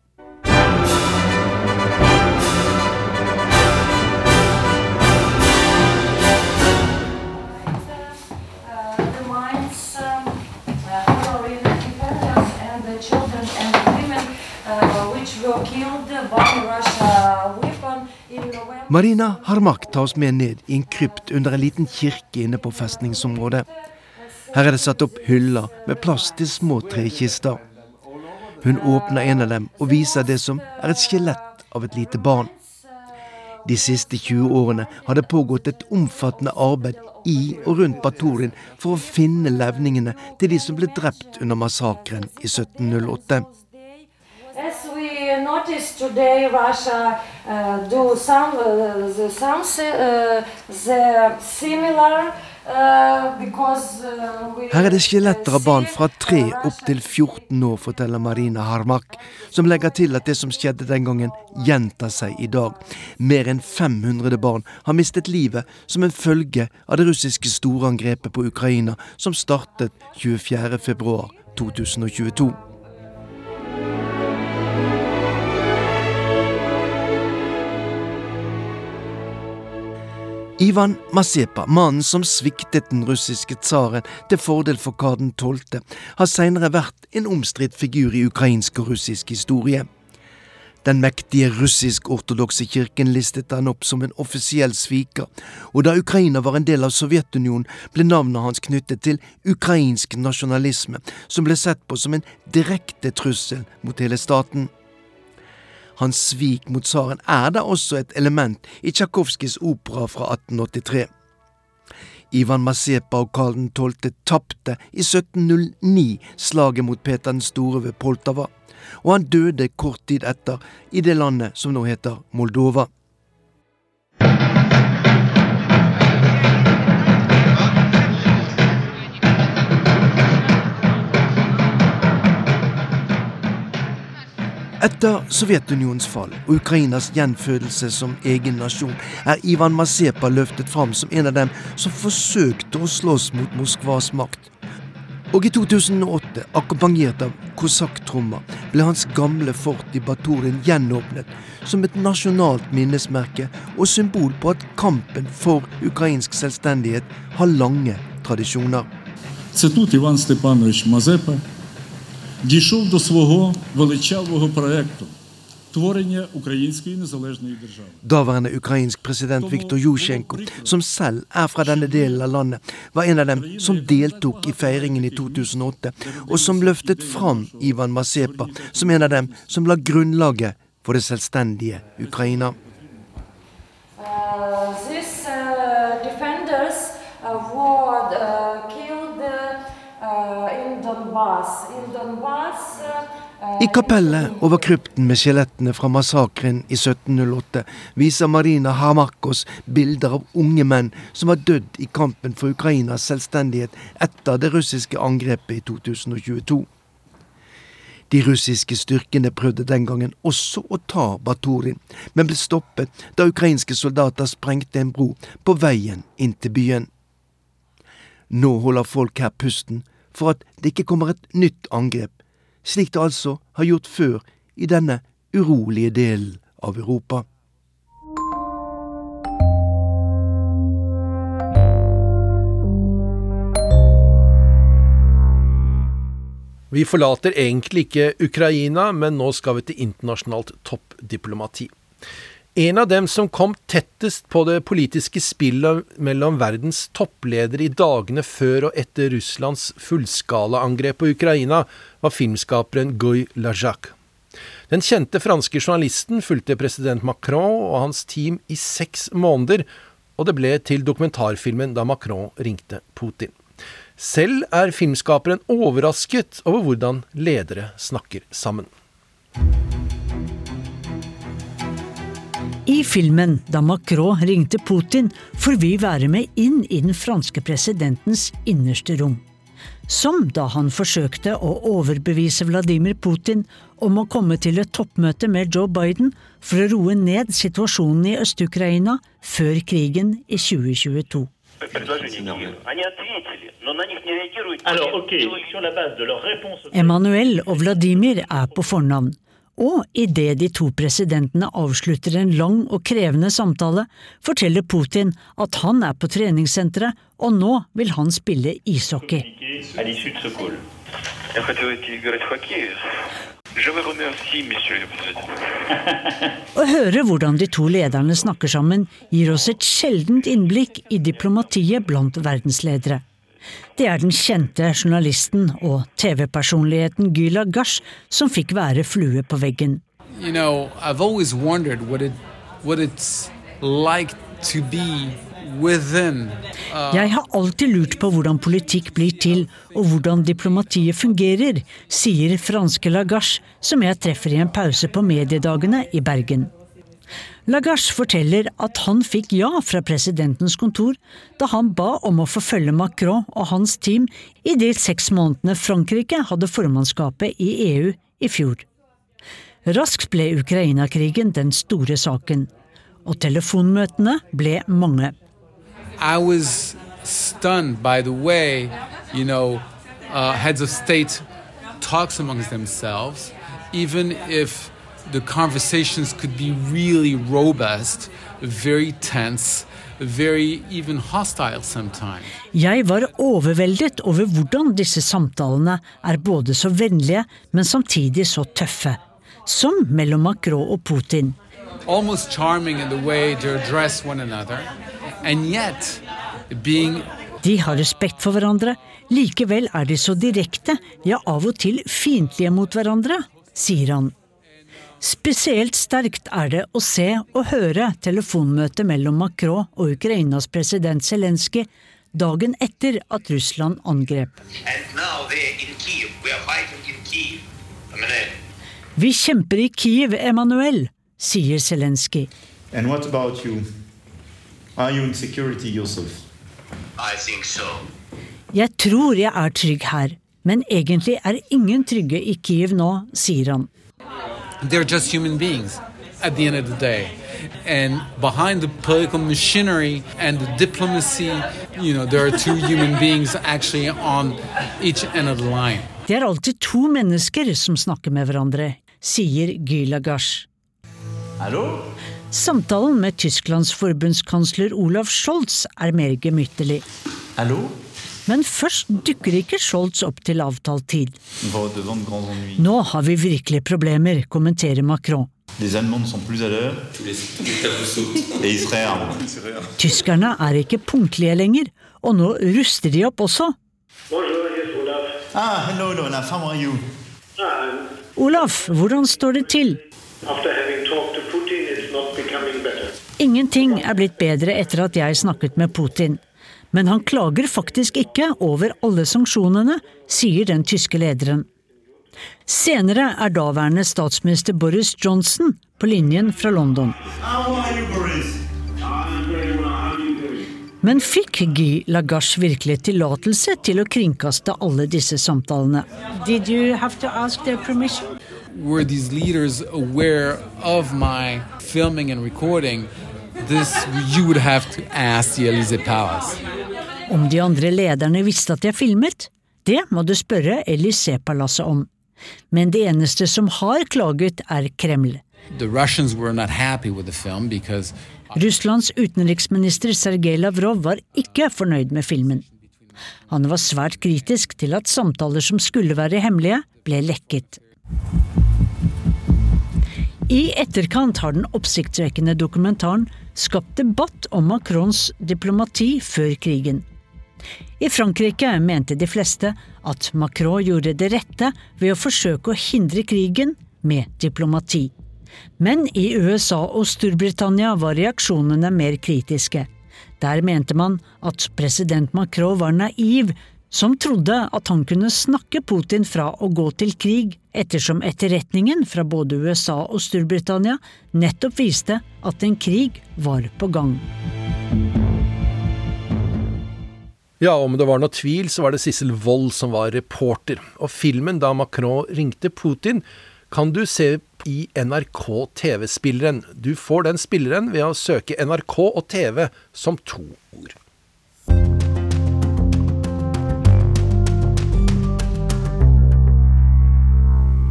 Marina Harmak tar oss med ned i en krypt under en liten kirke inne på festningsområdet. Her er det satt opp hyller med plass til små trekister. Hun åpner en av dem og viser det som er et skjelett av et lite barn. De siste 20 årene har det pågått et omfattende arbeid i og rundt Baturin for å finne levningene til de som ble drept under massakren i 1708. Noticed today, Russia uh, do some uh, the, some uh, the similar uh, because uh, we Her er det skjeletter av barn fra 3 opp til 14 år, forteller Marina Harmak, som legger til at det som skjedde den gangen, gjentar seg i dag. Mer enn 500 barn har mistet livet som en følge av det russiske storangrepet på Ukraina, som startet 24.2.2022. Ivan Masepa, mannen som sviktet den russiske tsaren til fordel for Karl 12., har senere vært en omstridt figur i ukrainsk og russisk historie. Den mektige russisk-ortodokse kirken listet han opp som en offisiell sviker, og da Ukraina var en del av Sovjetunionen, ble navnet hans knyttet til ukrainsk nasjonalisme, som ble sett på som en direkte trussel mot hele staten. Hans svik mot tsaren er da også et element i Tsjajkovskijs opera fra 1883. Ivan Masepa og Karl 12. tapte i 1709 slaget mot Peter den store ved Poltava og han døde kort tid etter i det landet som nå heter Moldova. Etter Sovjetunionens fall og Ukrainas gjenfødelse som egen nasjon er Ivan Masepa løftet fram som en av dem som forsøkte å slåss mot Moskvas makt. Og i 2008, akkompagnert av kosakktrommer, ble hans gamle fort i Baturin gjenåpnet som et nasjonalt minnesmerke og symbol på at kampen for ukrainsk selvstendighet har lange tradisjoner. Sitat Ivan Stepanovich Mazepa дійшов до свого величавого проєкту Творення української незалежної держави. Daværende ukrainsk president Viktor Jusjenko, som selv er fra denne delen av landet, var en av dem som deltok i feiringen i 2008, og som løftet fram Ivan Mazepa som en av dem som la grunnlaget for det selvstendige Ukraina. Uh, these uh, defenders uh, were uh, i kapellet over krypten med skjelettene fra massakren i 1708 viser Marina Hamarkos bilder av unge menn som var dødd i kampen for Ukrainas selvstendighet etter det russiske angrepet i 2022. De russiske styrkene prøvde den gangen også å ta Baturin, men ble stoppet da ukrainske soldater sprengte en bro på veien inn til byen. Nå holder folk her pusten for at det ikke kommer et nytt angrep slik det altså har gjort før i denne urolige delen av Europa. Vi forlater egentlig ikke Ukraina, men nå skal vi til internasjonalt toppdiplomati. En av dem som kom tettest på det politiske spillet mellom verdens toppledere i dagene før og etter Russlands fullskalaangrep på Ukraina, var filmskaperen Guy Lajac. Den kjente franske journalisten fulgte president Macron og hans team i seks måneder, og det ble til dokumentarfilmen da Macron ringte Putin. Selv er filmskaperen overrasket over hvordan ledere snakker sammen. I filmen 'Da Macron ringte Putin' får vi være med inn i den franske presidentens innerste rom. Som da han forsøkte å overbevise Vladimir Putin om å komme til et toppmøte med Joe Biden for å roe ned situasjonen i Øst-Ukraina før krigen i 2022. Emmanuel og Vladimir er på fornavn. Og idet de to presidentene avslutter en lang og krevende samtale, forteller Putin at han er på treningssenteret, og nå vil han spille ishockey. Å høre hvordan de to lederne snakker sammen, gir oss et sjeldent innblikk i diplomatiet blant verdensledere. Det er den kjente journalisten og TV-personligheten Gyla Gash som fikk være flue på veggen. You know, I've always wondered what, it, what it's like to be uh... Jeg har alltid lurt på hvordan politikk blir til, og hvordan diplomatiet fungerer, sier franske Lagache, som jeg treffer i en pause på mediedagene i Bergen. Lagache forteller at han fikk ja fra presidentens kontor da han ba om å få følge Macron og hans team i de seks månedene Frankrike hadde formannskapet i EU i fjor. Raskt ble Ukraina-krigen den store saken, og telefonmøtene ble mange. I was stunned by the way, you know, uh, heads of state talks amongst themselves, even if the conversations could be really robust, very tense, very even hostile sometimes. Jeg var overveldet over hvordan disse samtalene er både så vennlige, men samtidig så tøffe. Som mellom Macron og Putin. Almost charming in the way to address one another, and yet being De har respekt for hverandre, likevel er de så direkte, ja av og til fiendtlige mot hverandre, sier han. Spesielt sterkt er det å se og høre telefonmøtet mellom Macron og Ukrainas president Zelenskyj dagen etter at Russland angrep. Vi kjemper i Kiev, Emanuel, sier Zelenskyj. And what about you? Are you in security yourself? I think so. Jeg tror jeg er trygg her, men egentlig er ingen trygge i Kiev nå, sier han. They're just human beings at the end of the day. And behind the political machinery and the diplomacy, you know, there are two human beings actually on each end of the line. Det er alltid to mennesker som snakker med hverandre, sier Gylagash. Hallo? Samtalen med Tysklands forbundskansler Olav Scholz er mer gemyttlig. Hallo? Men først dukker ikke Scholz opp til avtalt tid. Nå har vi virkelig problemer, kommenterer Macron. Tyskerne er ikke punktlige lenger, og nå ruster de opp også. Ah, hello, Olaf. How are you? Olaf, hvordan står det til? After having talked to Putin, it's not becoming better. Ingenting er blitt bedre etter at jeg snakket med Putin. Men han klager faktisk ikke over alle sanksjonene, sier den tyske lederen. Senere er daværende statsminister Boris Johnson på linjen fra London. Men fikk Guy Lagache virkelig tillatelse til å kringkaste alle disse samtalene? Did you have to ask their permission? Were these leaders aware of my filming and recording? This you would have to ask the Elysee Palace. Om de andre lederne visste at jeg filmet? Det må du spørre Élysée-palasset om. Men det eneste som har klaget, er Kreml. The Russians were not happy with the film because Russlands utenriksminister Sergej Lavrov var ikke fornøyd med filmen. Han var svært kritisk til at samtaler som skulle være hemmelige, ble lekket. I etterkant har den oppsiktsvekkende dokumentaren skapt debatt om Macrons diplomati før krigen. I Frankrike mente de fleste at Macron gjorde det rette ved å forsøke å hindre krigen med diplomati. Men i USA og Storbritannia var reaksjonene mer kritiske. Der mente man at president Macron var naiv, som trodde at han kunne snakke Putin fra å gå til krig, ettersom etterretningen fra både USA og Storbritannia nettopp viste at en krig var på gang. Ja, om det var noe tvil, så var det Sissel Wold som var reporter. Og filmen da Macron ringte Putin, kan du se i NRK TV-spilleren. Du får den spilleren ved å søke NRK og TV som to ord.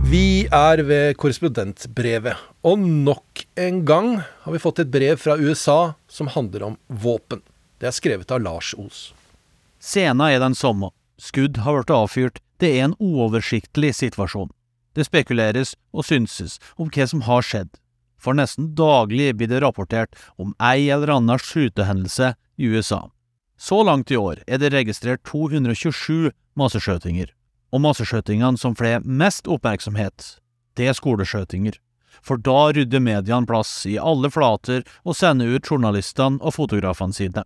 Vi er ved korrespondentbrevet, og nok en gang har vi fått et brev fra USA som handler om våpen. Det er skrevet av Lars Os. Sena er den samme. Skudd har blitt avfyrt. Det er en uoversiktlig situasjon. Det spekuleres og synses om hva som har skjedd. For nesten daglig blir det rapportert om ei eller annen skytehendelse i USA. Så langt i år er det registrert 227 masseskjøtinger. Og masseskjøtingene som får mest oppmerksomhet, det er skoleskjøtinger. For da rydder mediene plass i alle flater og sender ut journalistene og fotografene sine.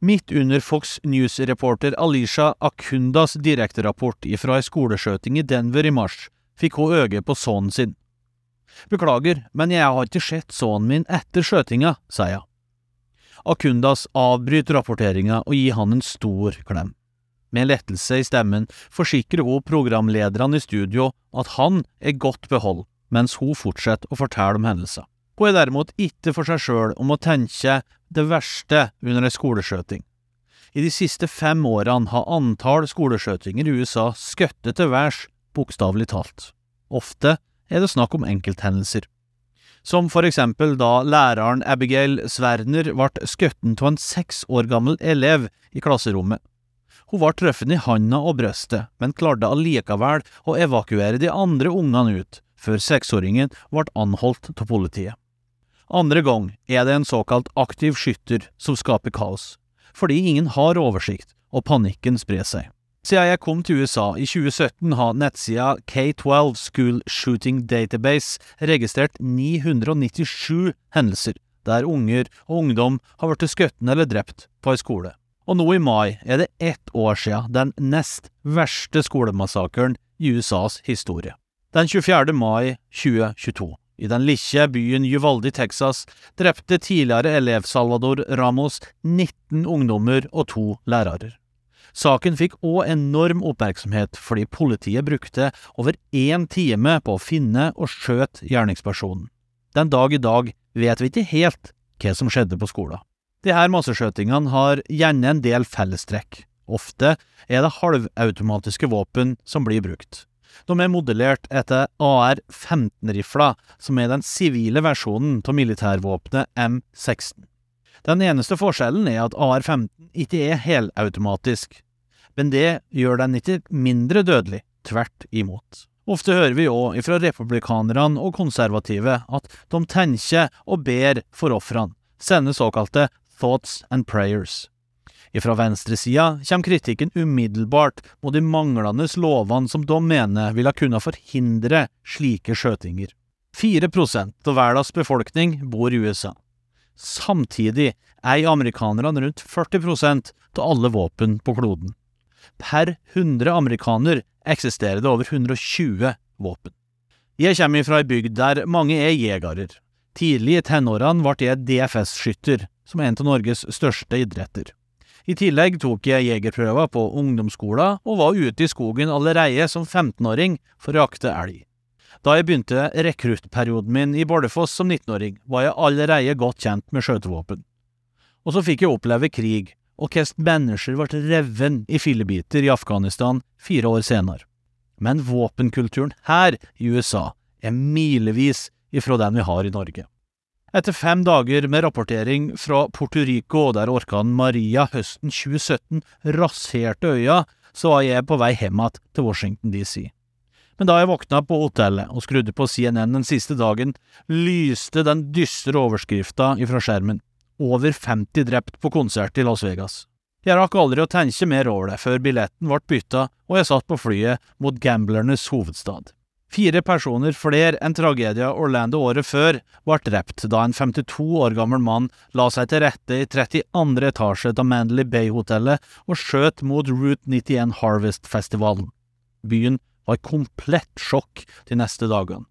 Midt under Fox News-reporter Alisha Akundas direkterapport ifra ei skoleskjøting i Denver i mars, fikk hun øye på sønnen sin. Beklager, men jeg har ikke sett sønnen min etter skjøtinga, sier hun. Akundas avbryter rapporteringa og gir han en stor klem. Med lettelse i stemmen forsikrer hun programlederne i studio at han er godt behold, mens hun fortsetter å fortelle om hendelser. Hun er derimot ikke for seg sjøl om å tenke det verste under ei skoleskjøting. I de siste fem årene har antall skoleskjøtinger i USA skøttet til værs, bokstavelig talt. Ofte er det snakk om enkelthendelser. Som for eksempel da læreren Abigail Sverner ble skutt av en seks år gammel elev i klasserommet. Hun ble truffet i handa og brystet, men klarte allikevel å evakuere de andre ungene ut, før seksåringen ble anholdt av politiet. Andre gang er det en såkalt aktiv skytter som skaper kaos, fordi ingen har oversikt og panikken sprer seg. Siden jeg kom til USA i 2017 har nettsida K12 School Shooting Database registrert 997 hendelser der unger og ungdom har blitt skutt eller drept på ei skole. Og nå i mai er det ett år siden den nest verste skolemassakren i USAs historie. Den 24. mai 2022, i den lille byen Uvalde i Texas, drepte tidligere elev Salvador Ramos 19 ungdommer og to lærere. Saken fikk òg enorm oppmerksomhet fordi politiet brukte over én time på å finne og skjøte gjerningspersonen. Den dag i dag vet vi ikke helt hva som skjedde på skolen. De her masseskjøtingene har gjerne en del fellestrekk. Ofte er det halvautomatiske våpen som blir brukt. De er modellert etter AR-15-rifla, som er den sivile versjonen av militærvåpenet M16. Den eneste forskjellen er at AR-15 ikke er helautomatisk, men det gjør den ikke mindre dødelig, tvert imot. Ofte hører vi òg fra republikanerne og konservative at de tenker og ber for ofrene, sender såkalte thoughts and prayers. Ifra venstresida kommer kritikken umiddelbart mot de manglende lovene som de mener ville kunne forhindre slike skjøtinger. 4% av verdens befolkning bor i USA. Samtidig eier amerikanerne rundt 40% av alle våpen på kloden. Per 100 amerikaner eksisterer det over 120 våpen. Jeg kommer fra ei bygd der mange er jegere. Tidlig i tenårene ble jeg DFS-skytter, som er en av Norges største idretter. I tillegg tok jeg jegerprøver på ungdomsskolen og var ute i skogen allerede som 15-åring for å jakte elg. Da jeg begynte rekruttperioden min i Bardufoss som 19-åring, var jeg allerede godt kjent med skjøtevåpen. Og så fikk jeg oppleve krig, og hvordan mennesker ble revet i fillebiter i Afghanistan fire år senere. Men våpenkulturen her i USA er milevis ifra den vi har i Norge. Etter fem dager med rapportering fra Puerto Rico, der orkanen Maria høsten 2017 raserte øya, så var jeg på vei hjem igjen til Washington DC. Men da jeg våkna på hotellet og skrudde på CNN den siste dagen, lyste den dystre overskrifta ifra skjermen over 50 drept på konsert i Las Vegas. Jeg rakk aldri å tenke mer over det før billetten ble bytta og jeg satt på flyet mot gamblernes hovedstad. Fire personer flere enn tragedien Orlando året før ble drept da en 52 år gammel mann la seg til rette i 32. etasje av Mandalay Bay-hotellet og skjøt mot Route 91 Harvest-festivalen. Byen var i komplett sjokk de neste dagene.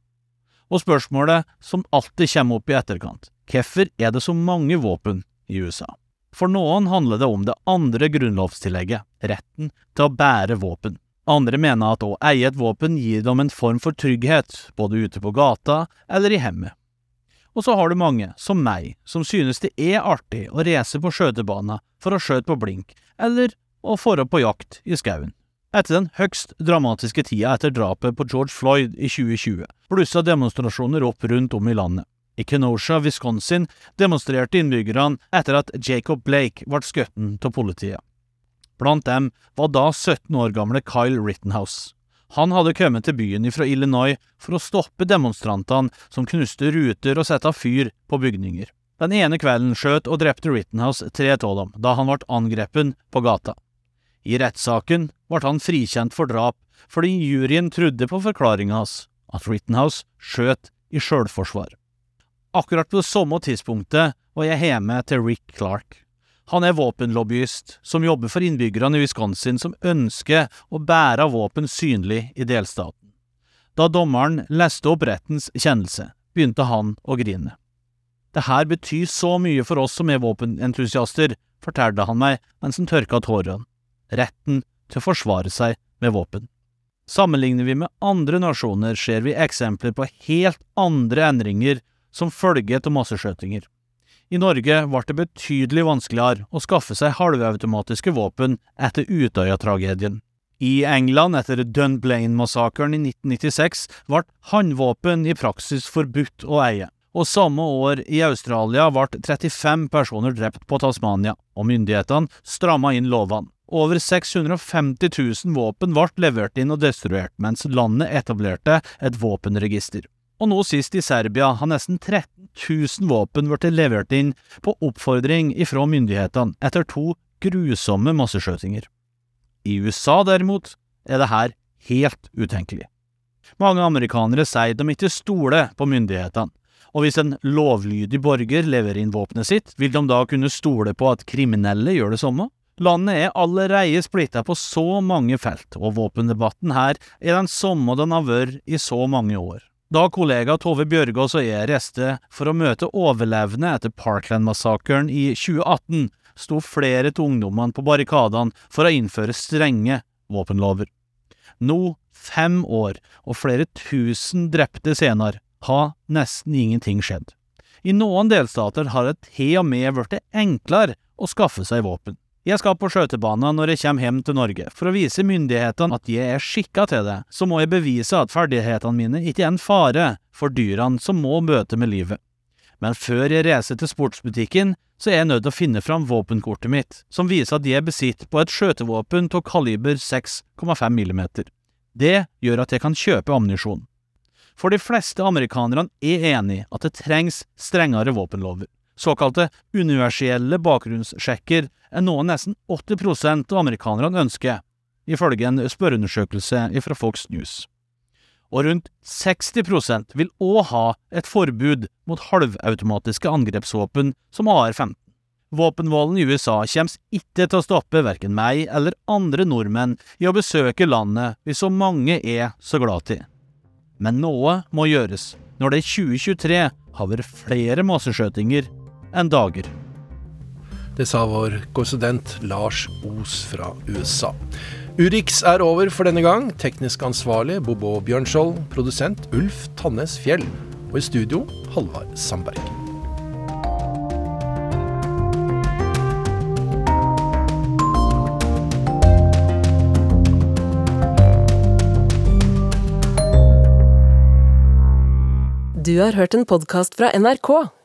Og spørsmålet som alltid kommer opp i etterkant, Hvorfor er det så mange våpen i USA? For noen handler det om det andre grunnlovstillegget, retten til å bære våpen. Andre mener at å eie et våpen gir dem en form for trygghet, både ute på gata eller i hjemmet. Og så har du mange, som meg, som synes det er artig å reise på skjøtebanen for å skjøte på blink, eller å dra på jakt i skauen. Etter den høgst dramatiske tida etter drapet på George Floyd i 2020 blussa demonstrasjoner opp rundt om i landet. I Kenosha, Wisconsin, demonstrerte innbyggerne etter at Jacob Blake ble skutt av politiet. Blant dem var da 17 år gamle Kyle Rittenhouse. Han hadde kommet til byen fra Illinois for å stoppe demonstrantene som knuste ruter og sette fyr på bygninger. Den ene kvelden skjøt og drepte Rittenhouse tre av dem da han ble angrepet på gata. I rettssaken ble han frikjent for drap fordi juryen trodde på forklaringa hans, at Rittenhouse skjøt i sjølforsvar. Akkurat på det samme tidspunktet var jeg hjemme til Rick Clark. Han er våpenlobbyist som jobber for innbyggerne i Wisconsin som ønsker å bære våpen synlig i delstaten. Da dommeren leste opp rettens kjennelse, begynte han å grine. Det her betyr så mye for oss som er våpenentusiaster, fortalte han meg mens han tørka tårene. Retten til å forsvare seg med våpen. Sammenligner vi med andre nasjoner, ser vi eksempler på helt andre endringer som følge av masseskjøtinger. I Norge ble det betydelig vanskeligere å skaffe seg halvautomatiske våpen etter Utøya-tragedien. I England etter Dunblane-massakren i 1996 ble håndvåpen i praksis forbudt å eie, Og samme år i Australia ble 35 personer drept på Tasmania, og myndighetene stramma inn lovene. Over 650 000 våpen ble levert inn og destruert, mens landet etablerte et våpenregister. Og nå sist i Serbia har nesten 13 000 våpen blitt levert inn på oppfordring ifra myndighetene etter to grusomme masseskjøtinger. I USA derimot er det her helt utenkelig. Mange amerikanere sier de ikke stoler på myndighetene, og hvis en lovlydig borger leverer inn våpenet sitt, vil de da kunne stole på at kriminelle gjør det samme? Landet er allerede splitta på så mange felt, og våpendebatten her er den samme den har vært i så mange år. Da kollega Tove Bjørgaas og jeg reiste for å møte overlevende etter Parkland-massakren i 2018, sto flere av ungdommene på barrikadene for å innføre strenge våpenlover. Nå, fem år og flere tusen drepte senere, har nesten ingenting skjedd. I noen delstater har det til og med blitt enklere å skaffe seg våpen. Jeg skal på skøytebane når jeg kommer hjem til Norge. For å vise myndighetene at jeg er skikka til det, så må jeg bevise at ferdighetene mine ikke er en fare for dyrene som må møte med livet. Men før jeg reiser til sportsbutikken, så er jeg nødt til å finne fram våpenkortet mitt, som viser at jeg besitter på et skjøtevåpen av kaliber 6,5 millimeter. Det gjør at jeg kan kjøpe ammunisjon. For de fleste amerikanerne er enig at det trengs strengere våpenlover. Såkalte universelle bakgrunnssjekker er noe nesten 80% av amerikanerne ønsker, ifølge en spørreundersøkelse fra Fox News. Og rundt 60% vil òg ha et forbud mot halvautomatiske angrepsvåpen som AR-15. Våpenvolden i USA kommer ikke til å stoppe verken meg eller andre nordmenn i å besøke landet vi så mange er så glad til. Men noe må gjøres når det i 2023 har vært flere masseskjøtinger enn dager. Det sa vår korrespondent Lars Os fra USA. Urix er over for denne gang. Teknisk ansvarlig Bobo Bjørnskjold. Produsent Ulf Tannes Fjell. Og i studio Halvard Sandberg. Du har hørt en podkast fra NRK.